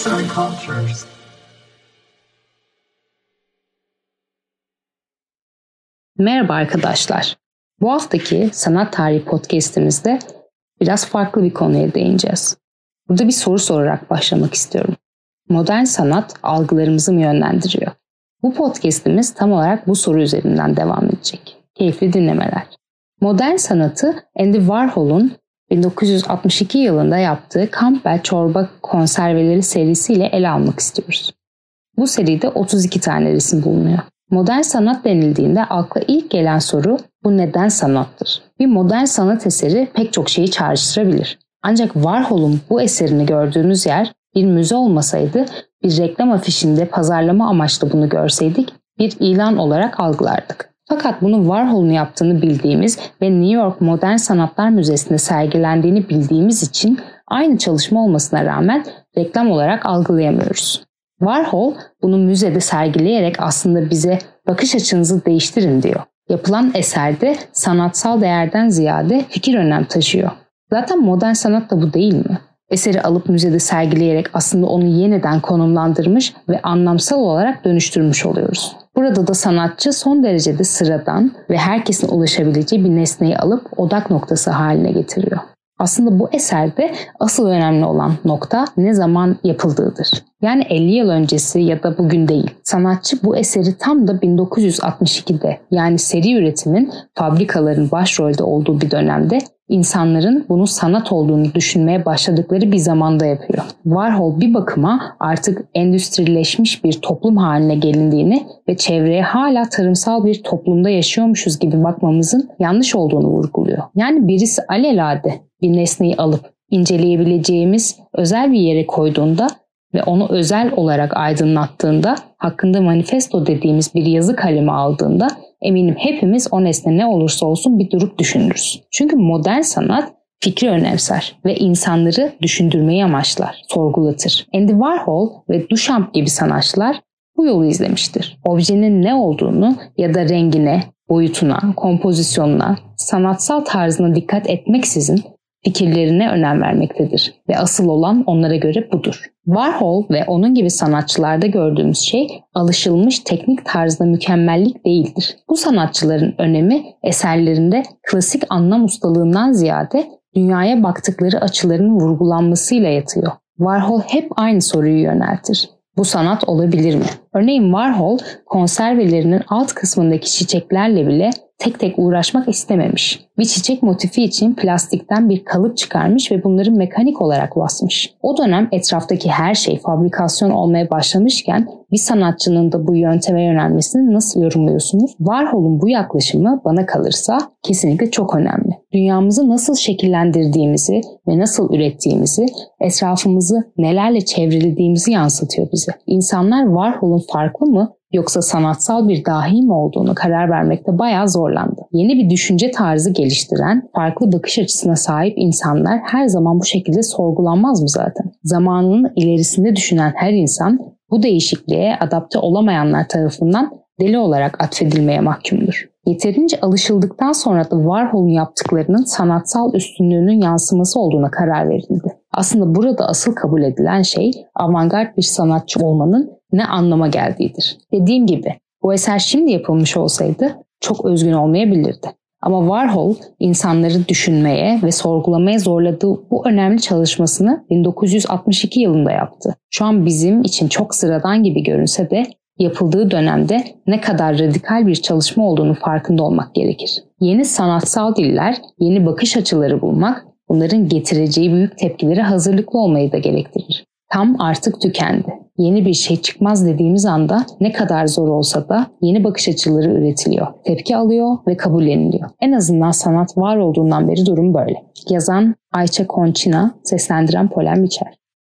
Arts and Cultures. Merhaba arkadaşlar. Bu haftaki Sanat Tarihi podcast'imizde biraz farklı bir konuya değineceğiz. Burada bir soru sorarak başlamak istiyorum. Modern sanat algılarımızı mı yönlendiriyor? Bu podcast'imiz tam olarak bu soru üzerinden devam edecek. Keyifli dinlemeler. Modern sanatı Andy Warhol'un 1962 yılında yaptığı Campbell çorba konserveleri serisiyle ele almak istiyoruz. Bu seride 32 tane resim bulunuyor. Modern sanat denildiğinde akla ilk gelen soru bu neden sanattır? Bir modern sanat eseri pek çok şeyi çağrıştırabilir. Ancak Warhol'un bu eserini gördüğümüz yer bir müze olmasaydı bir reklam afişinde pazarlama amaçlı bunu görseydik bir ilan olarak algılardık. Fakat bunu Warhol'un yaptığını bildiğimiz ve New York Modern Sanatlar Müzesi'nde sergilendiğini bildiğimiz için aynı çalışma olmasına rağmen reklam olarak algılayamıyoruz. Warhol bunu müzede sergileyerek aslında bize bakış açınızı değiştirin diyor. Yapılan eserde sanatsal değerden ziyade fikir önem taşıyor. Zaten modern sanat da bu değil mi? Eseri alıp müzede sergileyerek aslında onu yeniden konumlandırmış ve anlamsal olarak dönüştürmüş oluyoruz. Burada da sanatçı son derecede sıradan ve herkesin ulaşabileceği bir nesneyi alıp odak noktası haline getiriyor. Aslında bu eserde asıl önemli olan nokta ne zaman yapıldığıdır. Yani 50 yıl öncesi ya da bugün değil. Sanatçı bu eseri tam da 1962'de yani seri üretimin fabrikaların başrolde olduğu bir dönemde insanların bunu sanat olduğunu düşünmeye başladıkları bir zamanda yapıyor. Warhol bir bakıma artık endüstrileşmiş bir toplum haline gelindiğini ve çevreye hala tarımsal bir toplumda yaşıyormuşuz gibi bakmamızın yanlış olduğunu vurguluyor. Yani birisi alelade bir nesneyi alıp inceleyebileceğimiz özel bir yere koyduğunda ve onu özel olarak aydınlattığında, hakkında manifesto dediğimiz bir yazı kalemi aldığında eminim hepimiz o nesne ne olursa olsun bir durup düşünürüz. Çünkü modern sanat fikri önemser ve insanları düşündürmeyi amaçlar, sorgulatır. Andy Warhol ve Duchamp gibi sanatçılar bu yolu izlemiştir. Objenin ne olduğunu ya da rengine, boyutuna, kompozisyonuna, sanatsal tarzına dikkat etmeksizin fikirlerine önem vermektedir ve asıl olan onlara göre budur. Warhol ve onun gibi sanatçılarda gördüğümüz şey alışılmış teknik tarzda mükemmellik değildir. Bu sanatçıların önemi eserlerinde klasik anlam ustalığından ziyade dünyaya baktıkları açıların vurgulanmasıyla yatıyor. Warhol hep aynı soruyu yöneltir. Bu sanat olabilir mi? Örneğin Warhol konservelerinin alt kısmındaki çiçeklerle bile tek tek uğraşmak istememiş. Bir çiçek motifi için plastikten bir kalıp çıkarmış ve bunları mekanik olarak basmış. O dönem etraftaki her şey fabrikasyon olmaya başlamışken bir sanatçının da bu yönteme yönelmesini nasıl yorumluyorsunuz? Warhol'un bu yaklaşımı bana kalırsa kesinlikle çok önemli. Dünyamızı nasıl şekillendirdiğimizi ve nasıl ürettiğimizi, etrafımızı nelerle çevrelediğimizi yansıtıyor bize. İnsanlar Warhol'un farklı mı yoksa sanatsal bir dahi mi olduğunu karar vermekte bayağı zorlandı. Yeni bir düşünce tarzı geliştiren, farklı bakış açısına sahip insanlar her zaman bu şekilde sorgulanmaz mı zaten? Zamanının ilerisinde düşünen her insan bu değişikliğe adapte olamayanlar tarafından deli olarak atfedilmeye mahkumdur. Yeterince alışıldıktan sonra da Warhol'un yaptıklarının sanatsal üstünlüğünün yansıması olduğuna karar verildi. Aslında burada asıl kabul edilen şey avantgard bir sanatçı olmanın ne anlama geldiğidir. Dediğim gibi bu eser şimdi yapılmış olsaydı çok özgün olmayabilirdi. Ama Warhol insanları düşünmeye ve sorgulamaya zorladığı bu önemli çalışmasını 1962 yılında yaptı. Şu an bizim için çok sıradan gibi görünse de yapıldığı dönemde ne kadar radikal bir çalışma olduğunu farkında olmak gerekir. Yeni sanatsal diller, yeni bakış açıları bulmak bunların getireceği büyük tepkilere hazırlıklı olmayı da gerektirir. Tam artık tükendi. Yeni bir şey çıkmaz dediğimiz anda ne kadar zor olsa da yeni bakış açıları üretiliyor, tepki alıyor ve kabulleniliyor. En azından sanat var olduğundan beri durum böyle. Yazan Ayça Konçina, seslendiren Polen Biçer.